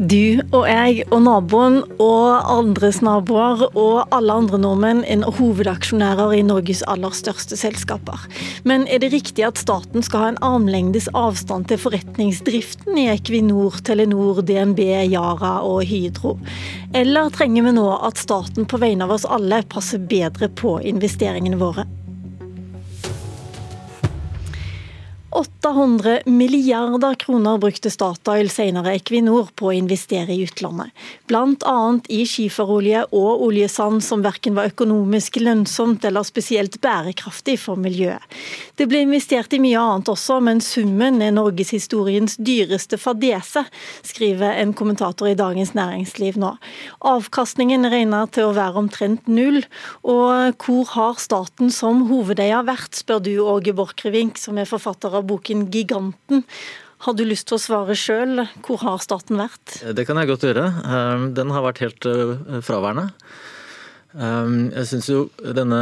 Du og jeg og naboen og andres naboer og alle andre nordmenn er hovedaksjonærer i Norges aller største selskaper. Men er det riktig at staten skal ha en armlengdes avstand til forretningsdriften i Equinor, Telenor, DNB, Yara og Hydro? Eller trenger vi nå at staten på vegne av oss alle passer bedre på investeringene våre? 800 milliarder kroner brukte Statoil, senere Equinor, på å investere i utlandet. Bl.a. i skiferolje og oljesand som verken var økonomisk lønnsomt eller spesielt bærekraftig for miljøet. Det ble investert i mye annet også, men summen er norgeshistoriens dyreste fadese, skriver en kommentator i Dagens Næringsliv nå. Avkastningen regner til å være omtrent null, og hvor har staten som hovedeier vært, spør du Åge Borchgrevink, som er forfatter av boken 'Giganten'. Har du lyst til å svare sjøl? Hvor har staten vært? Det kan jeg godt gjøre. Ehm, den har vært helt eh, fraværende. Ehm, jeg syns jo denne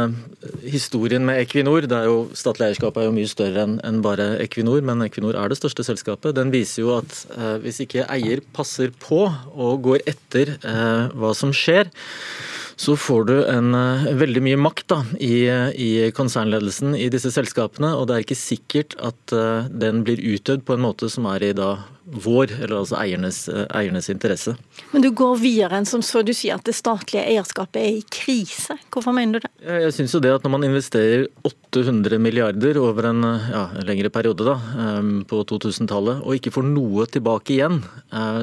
historien med Equinor, det er jo statlig eierskap er jo mye større enn bare Equinor, men Equinor er det største selskapet. Den viser jo at eh, hvis ikke eier passer på og går etter eh, hva som skjer, så får du en, eh, veldig mye makt da, i, i, konsernledelsen i disse selskapene. Og det er ikke sikkert at uh, den blir utøvd på en måte som er i da vår, eller altså eiernes, uh, eiernes, interesse. Men du går videre enn som så du sier at det statlige eierskapet er i krise. Hvorfor mener du det? Jeg, syns jo det at når man investerer 800 milliarder over en ja, lengre periode da, um, på 2000-tallet, og ikke får noe tilbake igjen,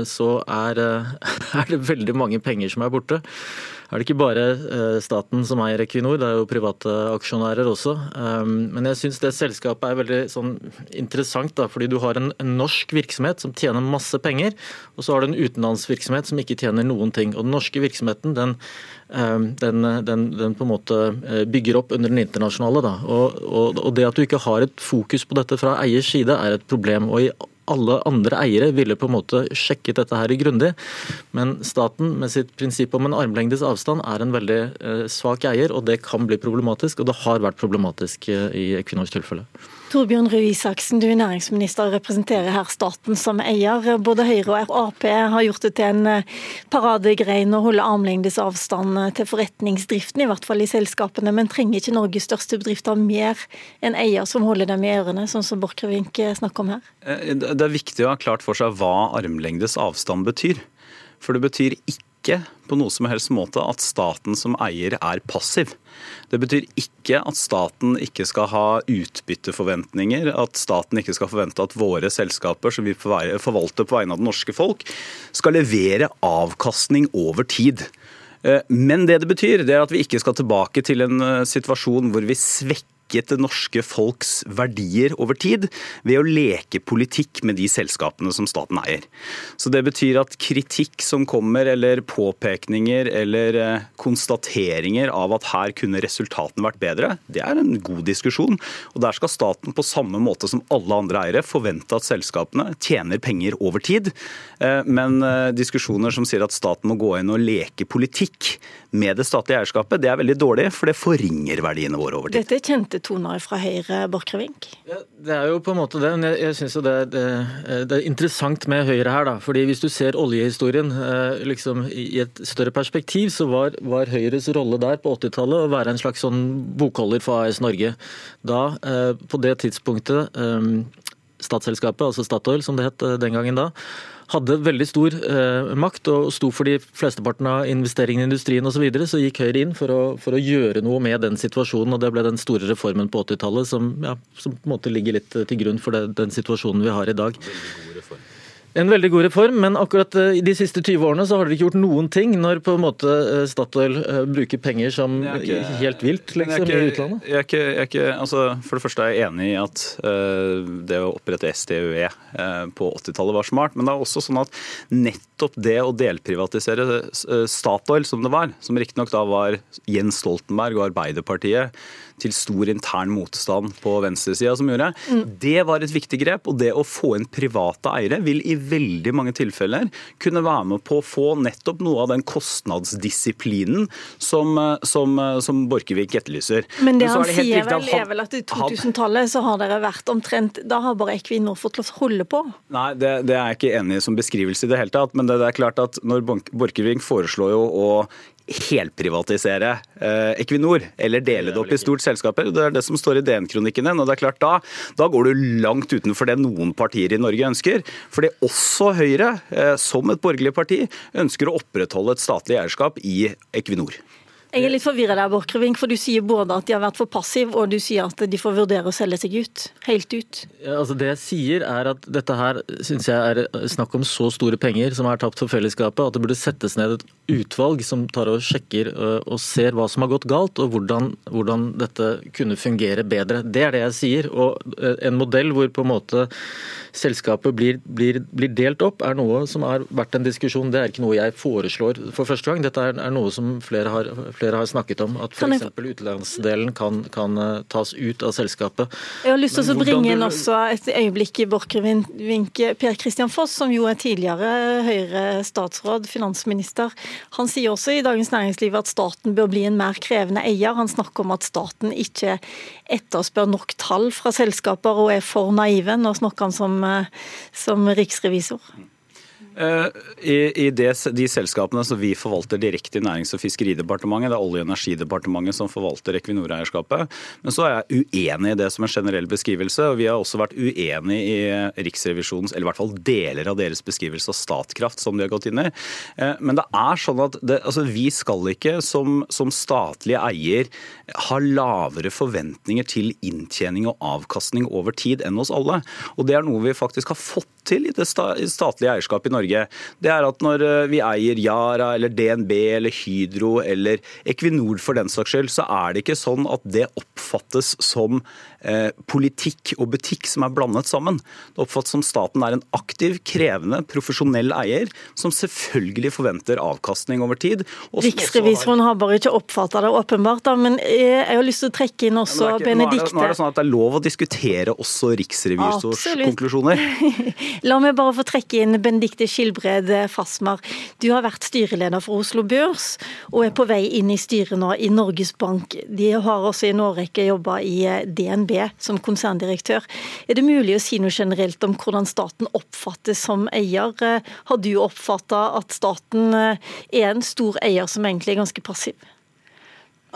så er, er det veldig mange penger som er borte er det ikke bare eh, staten som eier Equinor, det er jo private aksjonærer også. Ehm, men jeg syns det selskapet er veldig sånn interessant, da, fordi du har en, norsk virksomhet som tjener masse penger, og så har du en utenlandsvirksomhet som ikke tjener noen ting. Og Den norske virksomheten den, ehm, den, den, den på en måte eh, bygger opp under den internasjonale. Da. Og, og, og det at du ikke har et fokus på dette fra eiers side, er et problem. og i alle andre eiere ville på en måte sjekket dette her grundig. Men staten med sitt prinsipp om en armlengdes avstand er en veldig eh, svak eier, og det kan bli problematisk. Og det har vært problematisk eh, i Equinors tilfelle. Torbjørn Røe Isaksen, du er næringsminister og representerer her staten som eier. Både Høyre og Ap har gjort det til en eh, paradegrein å holde armlengdes avstand til forretningsdriften, i hvert fall i selskapene. Men trenger ikke Norges største bedrifter mer enn eier som holder dem i ørene, sånn som Borchgrevink snakker om her? Det er viktig å ha klart for seg hva armlengdes avstand betyr. For det betyr ikke på noe som helst måte at staten som eier er passiv. Det betyr ikke at staten ikke skal ha utbytteforventninger, at staten ikke skal forvente at våre selskaper som vi forvalter på vegne av det norske folk, skal levere avkastning over tid. Eh, men det det betyr, det er at vi ikke skal tilbake til en eh, situasjon hvor vi svekker svekket det norske folks verdier over tid ved å leke politikk med de selskapene som staten eier. Så Det betyr at kritikk som kommer, eller påpekninger eller eh, konstateringer av at her kunne resultatene vært bedre, det er en god diskusjon. Og Der skal staten på samme måte som alle andre eiere forvente at selskapene tjener penger over tid. Eh, men eh, diskusjoner som sier at staten må gå inn og leke politikk med det statlige eierskapet, det er veldig dårlig, for det forringer verdiene våre over tid. Dette er kjente toner fra Høyre, Borchgrevink? Ja, det er jo på en måte det. men Jeg, jeg syns jo det, det, det, er interessant med Høyre her, da. fordi hvis du ser oljehistorien eh, liksom i et større perspektiv, så var, var Høyres rolle der på 80-tallet å være en slags sånn bokholder for AS Norge. Da, eh, på det tidspunktet, eh, statsselskapet, altså Statoil som det het den gangen da, hadde veldig stor eh, makt og sto for de flesteparten av investeringene i industrien osv., så, videre, så gikk Høyre inn for å, for å, gjøre noe med den situasjonen. og Det ble den store reformen på 80-tallet som, ja, som, på en måte ligger litt til grunn for det, den situasjonen vi har i dag. En veldig god reform, men akkurat eh, i de siste 20 årene så har dere ikke gjort noen ting når på en måte eh, Statoil eh, bruker penger som ikke, helt vilt liksom, ikke, i utlandet? Jeg er ikke, jeg er ikke, altså, for det første er jeg enig i at uh, det å opprette SDUE uh, på 80-tallet var smart, men det er også sånn at nettopp det å delprivatisere Statoil, som det var, som riktignok da var Jens Stoltenberg og Arbeiderpartiet til stor intern motstand på venstresida som gjorde. Mm. Det var et viktig grep. Og det å få inn private eiere vil i veldig mange tilfeller kunne være med på å få nettopp noe av den kostnadsdisiplinen som, som, som Borchgrevink etterlyser. Men det han sier vel, er vel at i 2000-tallet så har dere vært omtrent Da har bare Equinor fått lov til å holde på? Nei, det, det, er jeg ikke enig i som beskrivelse i det hele tatt. Men det, det er klart at når Borchgrevink foreslår jo å helprivatisere eh, Equinor, eller dele det opp i stort selskaper. Det er det som står i DN-kronikken din. og det er klart Da, da går du langt utenfor det noen partier i Norge ønsker. Fordi også Høyre, eh, som et borgerlig parti, ønsker å opprettholde et statlig eierskap i Equinor. Jeg er litt forvirra der, Borchgrevink, for du sier både at de har vært for passive, og du sier at de får vurdere å selge seg ut. Helt ut. Ja, altså det jeg sier er at dette her syns jeg er snakk om så store penger som er tapt for fellesskapet, at det burde settes ned et utvalg som tar og sjekker øh, og ser hva som har gått galt, og hvordan, hvordan dette kunne fungere bedre. Det er det jeg sier. Og øh, en modell hvor på en måte selskapet blir, blir, blir, delt opp, er noe som har vært en diskusjon. Det er ikke noe jeg foreslår for første gang. Dette er, er noe som flere har, flere har, snakket om. At f.eks. utenlandsdelen kan, kan, eh, tas ut av selskapet. Jeg har lyst til å bringe inn også et øyeblikk i Borchgrevink. Per Christian Foss, som jo er tidligere Høyre-statsråd, finansminister, han sier også i Dagens Næringsliv at staten bør bli en mer krevende eier. Han snakker om at staten ikke etterspør nok tall fra selskaper og er for naive. Nå snakker han som, eh, som riksrevisor. Eh, I, de selskapene som vi forvalter direkte i Nærings- og fiskeridepartementet, det er Olje- og energidepartementet som forvalter Equinor-eierskapet. Men så er jeg uenig i det som en generell beskrivelse. og Vi har også vært uenig i Riksrevisjonens, eller i hvert fall deler av deres beskrivelse av Statkraft som de har gått inn i. Eh, men det er sånn at det, altså vi skal ikke som, som statlige eier ha lavere forventninger til inntjening og avkastning over tid enn hos alle. Og det er noe vi faktisk har fått til i det statlige eierskapet i Norge, det er at når eh, vi eier Yara eller DNB eller Hydro eller Equinor for den saks skyld, så er det ikke sånn at det oppfattes som eh, politikk og butikk som er blandet sammen. Det oppfattes som staten er en aktiv, krevende, profesjonell eier som selvfølgelig forventer avkastning over tid. Riksrevisoren har bare ikke oppfatta det åpenbart, da, men jeg har lyst til å trekke inn også ja, Benedikte. Nå, nå er det sånn at det er lov å diskutere også riksrevisors Absolutt. konklusjoner. La meg bare få trekke inn Benedikte Skilbred Fasmar. Du har vært styreleder for Oslo Børs, og er på vei inn i styret nå i Norges Bank. De har også i en årrekke jobba i DNB som konserndirektør. Er det mulig å si noe generelt om hvordan staten oppfattes som eier? Har du oppfatta at staten er en stor eier som egentlig er ganske passiv?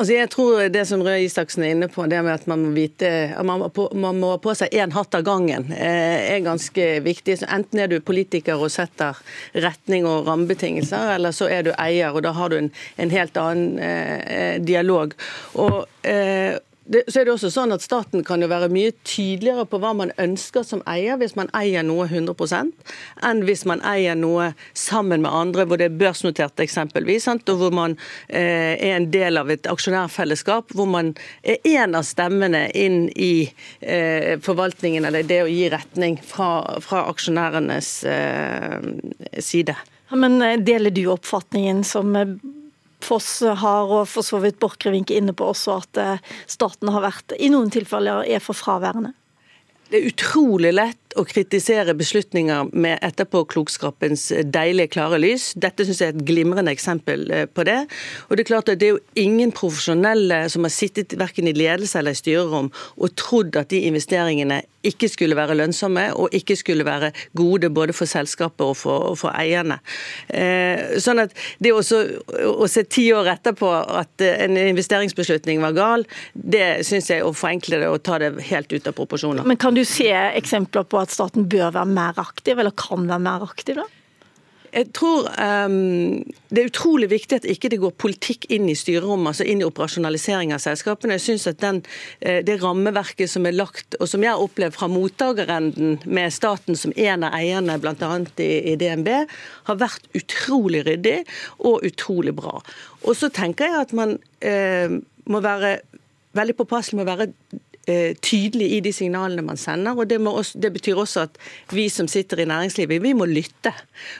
Altså jeg tror det som Røe Isaksen er inne på, det med at man må vite at man må, på, man må på seg én hatt av gangen, eh, er ganske viktig. Så enten er du politiker og setter retning og rammebetingelser, eller så er du eier, og da har du en, en helt annen eh, dialog. Og eh, det, så er det også sånn at Staten kan jo være mye tydeligere på hva man ønsker som eier, hvis man eier noe 100% enn hvis man eier noe sammen med andre, hvor det er børsnotert eksempelvis, sant? og hvor man eh, er en del av et aksjonærfellesskap, hvor man er en av stemmene inn i eh, forvaltningen, eller det å gi retning fra, fra aksjonærenes eh, side. Men eh, Deler du oppfatningen som eh, Foss har, og for så vidt Borchgrevink inne på også, at eh, staten har vært i noen tilfeller er for fraværende? Det er utrolig lett å kritisere beslutninger med etterpåklokskapens deilige, klare lys. Dette synes jeg er et glimrende eksempel eh, på det. Og Det er klart at det er jo ingen profesjonelle som har sittet verken i ledelse eller i styrerom og trodd at de investeringene ikke skulle være lønnsomme og ikke skulle være gode både for selskapet og for, for eierne. Eh, sånn at det også, Å se ti år etterpå at en investeringsbeslutning var gal, det syns jeg å forenkle det og ta det helt ut av proporsjoner. Men Kan du se eksempler på at staten bør være mer aktiv, eller kan være mer aktiv? da? Jeg tror um, Det er utrolig viktig at ikke det går politikk inn i styrerommet, altså inn i operasjonalisering av selskapene. Jeg synes at den, eh, Det rammeverket som er lagt, og som jeg har opplevd fra mottakerenden, med staten som en av eierne bl.a. I, i DNB, har vært utrolig ryddig og utrolig bra. Og så tenker jeg at man uh, må være veldig påpasselig med å være tydelig i de signalene man sender. og det, også, det, betyr også at vi som sitter i næringslivet, vi må lytte.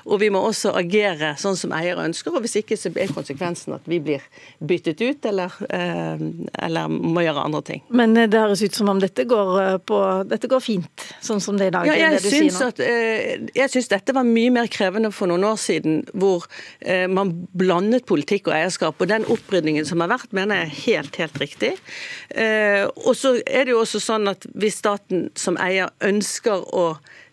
Og vi må også agere sånn som eier ønsker. og Hvis ikke så er konsekvensen at vi blir byttet ut eller, eh, eller må gjøre andre ting. Men det høres ut som om dette går, på, dette går fint, sånn som det er i dag? Ja, jeg syns, at, jeg syns dette var mye mer krevende for noen år siden, hvor man blandet politikk og eierskap. og Den opprydningen som har vært, mener jeg er helt, helt riktig. Og så er det jo også sånn at hvis staten som eier ønsker å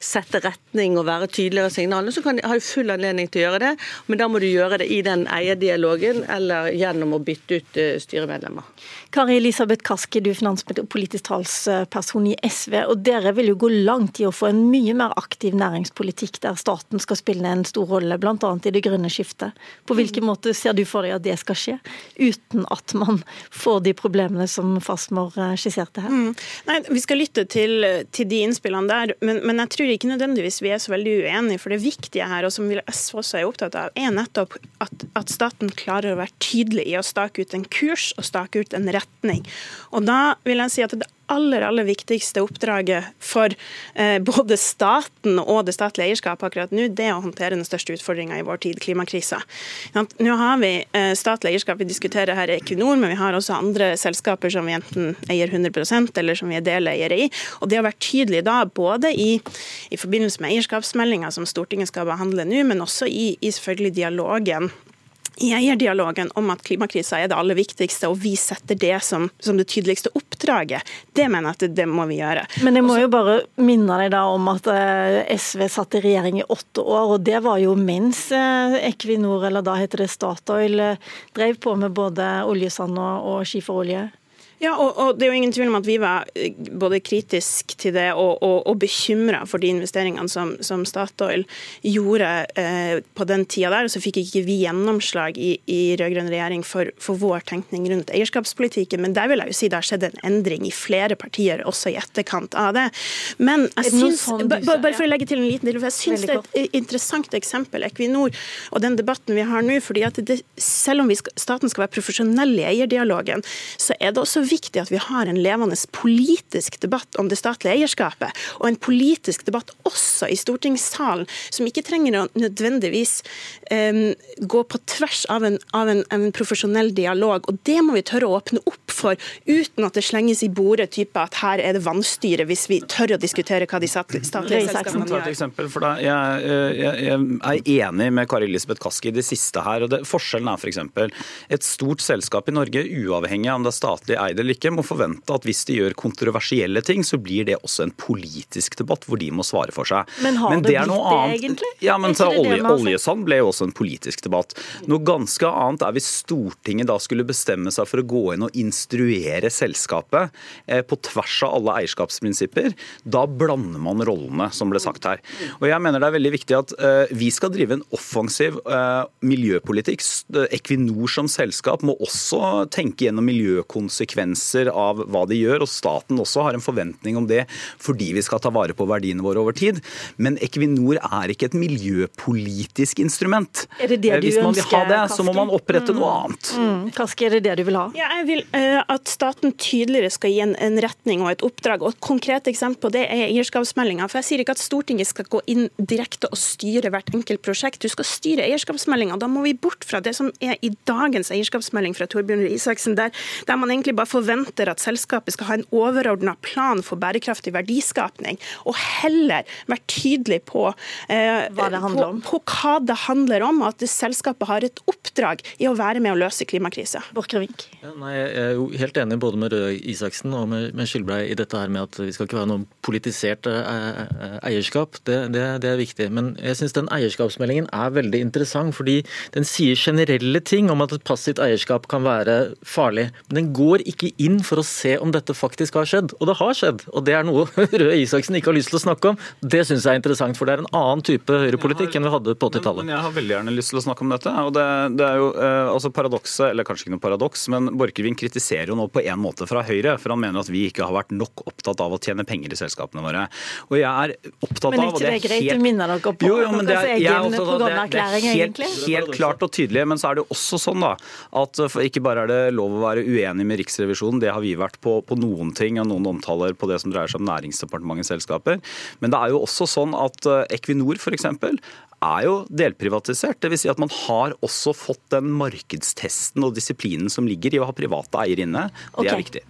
sette retning og være tydeligere signalene, så kan de ha full anledning til å gjøre det. Men da må du gjøre det i den eierdialogen eller gjennom å bytte ut eh, styremedlemmer. Kari Elisabeth Kaski, du er finanspolitisk talsperson i SV. og Dere vil jo gå langt i å få en mye mer aktiv næringspolitikk der staten skal spille en stor rolle, bl.a. i det grønne skiftet. På hvilken måte ser du for deg at det skal skje, uten at man får de problemene som Fasmor eh, skisserte her? Mm. Nei, Vi skal lytte til, til de innspillene der, men, men jeg tror ikke nødvendigvis vi er så veldig uenige. For det viktige her, og som SV også er opptatt av, er nettopp at, at staten klarer å være tydelig i å stake ut en kurs og stake ut en retning. Og da vil jeg si at det aller aller viktigste oppdraget for eh, både staten og det statlige eierskapet akkurat nå, det er å håndtere den største utfordringa i vår tid, klimakrisa. Nå har vi eh, statlig eierskap, vi diskuterer her Equinor, men vi har også andre selskaper som vi enten eier 100% eller som vi er deleiere i. Og det å være tydelig da, både i, i forbindelse med eierskapsmeldinga som Stortinget skal behandle nå, men også i, i selvfølgelig dialogen eierdialogen om at klimakrisa er det aller viktigste, og vi setter det som, som det tydeligste oppdraget. Det mener jeg at det må vi gjøre. Men jeg må jo bare minne deg da om at eh, SV satt i regjering i åtte år, og det var jo mens eh, Equinor, eller da heter det Statoil, eh, drev på med både oljesand og, og skiferolje. Ja, og, og, det er jo ingen tvil om at vi var eh, både kritisk til det og, og, og bekymra for de investeringene som, som Statoil gjorde eh, på den tida der. Og så fikk ikke vi gjennomslag i, i rød-grønn regjering for, for, vår tenkning rundt eierskapspolitikken. Men der vil jeg jo si det har skjedd en endring i flere partier også i etterkant av det. Men jeg syns, bare for å legge til en liten del, for jeg syns det er et interessant eksempel, Equinor og den debatten vi har nå. fordi at det, selv om skal, staten skal være profesjonell i eierdialogen, så er det også viktig at vi har en levende politisk debatt om det statlige eierskapet, og en politisk debatt også i stortingssalen, som ikke trenger å nødvendigvis um, gå på tvers av, en, av en, en, profesjonell dialog. Og det må vi tørre å åpne opp for, uten at det slenges i bordet type at her er det vanstyre, hvis vi tør å diskutere hva de statlige selskapene gjør. Eksempel, for jeg, jeg, jeg, er enig med Kari Elisabeth Kaski i det siste her. og det, Forskjellen er f.eks. et stort selskap i Norge, uavhengig av om det er statlig eid eller ikke, må forvente at hvis de gjør kontroversielle ting, så blir det også en politisk debatt hvor de må svare for seg. Men har men det, det blitt det, egentlig? Ja, men så, olje, Oljesand ble jo også en politisk debatt. Noe ganske annet er hvis Stortinget da skulle bestemme seg for å gå inn og instruere selskapet eh, på tvers av alle eierskapsprinsipper. Da blander man rollene, som ble sagt her. Og jeg mener det er veldig viktig at eh, vi skal drive en offensiv eh, miljøpolitikk. Equinor som selskap må også tenke gjennom miljøkonsekvenser konsekvenser av hva de gjør, og staten også har en forventning om det fordi vi skal ta vare på verdiene våre over tid. Men Equinor er ikke et miljøpolitisk instrument. Er det det eh, du Hvis man vil ha det, så må man opprette mm. noe annet. Mm. Kaski, er det det du vil ha? Ja, jeg vil uh, at staten tydeligere skal gi en, en, retning og et oppdrag. og Et konkret eksempel på det er eierskapsmeldinga. For jeg sier ikke at Stortinget skal gå inn direkte og styre hvert enkelt prosjekt. Du skal styre eierskapsmeldinga. Da må vi bort fra det som er i dagens eierskapsmelding fra Torbjørn Røe Isaksen, der, der man egentlig bare forventer at selskapet skal ha en overordna plan for bærekraftig verdiskapning, og heller være tydelig på, eh, hva, det på, på hva det handler om, og at selskapet har et oppdrag i å være med å løse klimakrisa. Ja, jeg er jo helt enig både med Røe Isaksen og med, med Skilbrei i dette her med at vi skal ikke være noe politisert eh, eh, eierskap. Det, det, det er viktig. Men jeg syns den eierskapsmeldingen er veldig interessant, fordi den sier generelle ting om at et passivt eierskap kan være farlig. Men den går ikke ikke inn for å se om dette faktisk har skjedd. Og det har skjedd. Og det er noe Røe Isaksen ikke har lyst til å snakke om. Det syns jeg er interessant, for det er en annen type høyrepolitikk enn vi hadde på 80-tallet. Men, men, jeg har veldig gjerne lyst til å snakke om dette. og Det, det er jo eh, altså paradokset, eller kanskje ikke noe paradoks, men Borchgrevink kritiserer jo nå på en måte fra Høyre, for han mener at vi ikke har vært nok opptatt av å tjene penger i selskapene våre. Og jeg er opptatt av Men ikke det er greit helt... å minne dere på jo, jo, men det er, jeg programerklæring? er helt, helt klart og tydelig, men så er det jo også sånn da, at ikke bare er det lov å være uenig med Riksrevisjonen Riksrevisjonen. Det har vi vært på, på noen ting, og noen omtaler på det som dreier seg om Næringsdepartementets selskaper. Men det er jo også sånn at eh, Equinor f.eks. er jo delprivatisert. Dvs. Si at man har også fått den markedstesten og disiplinen som ligger i å ha private eiere inne. Det okay. er viktig.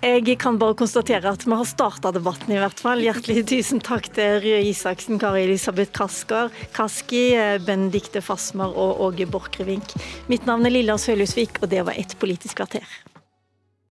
Jeg kan bare konstatere at vi har starta debatten, i hvert fall. Hjertelig tusen takk til Røe Isaksen, Kari Elisabeth Kasker, Kaski, Benedikte Fasmer og Åge Borchgrevink. Mitt navn er Lilla Sølhusvik, og det var ett Politisk kvarter.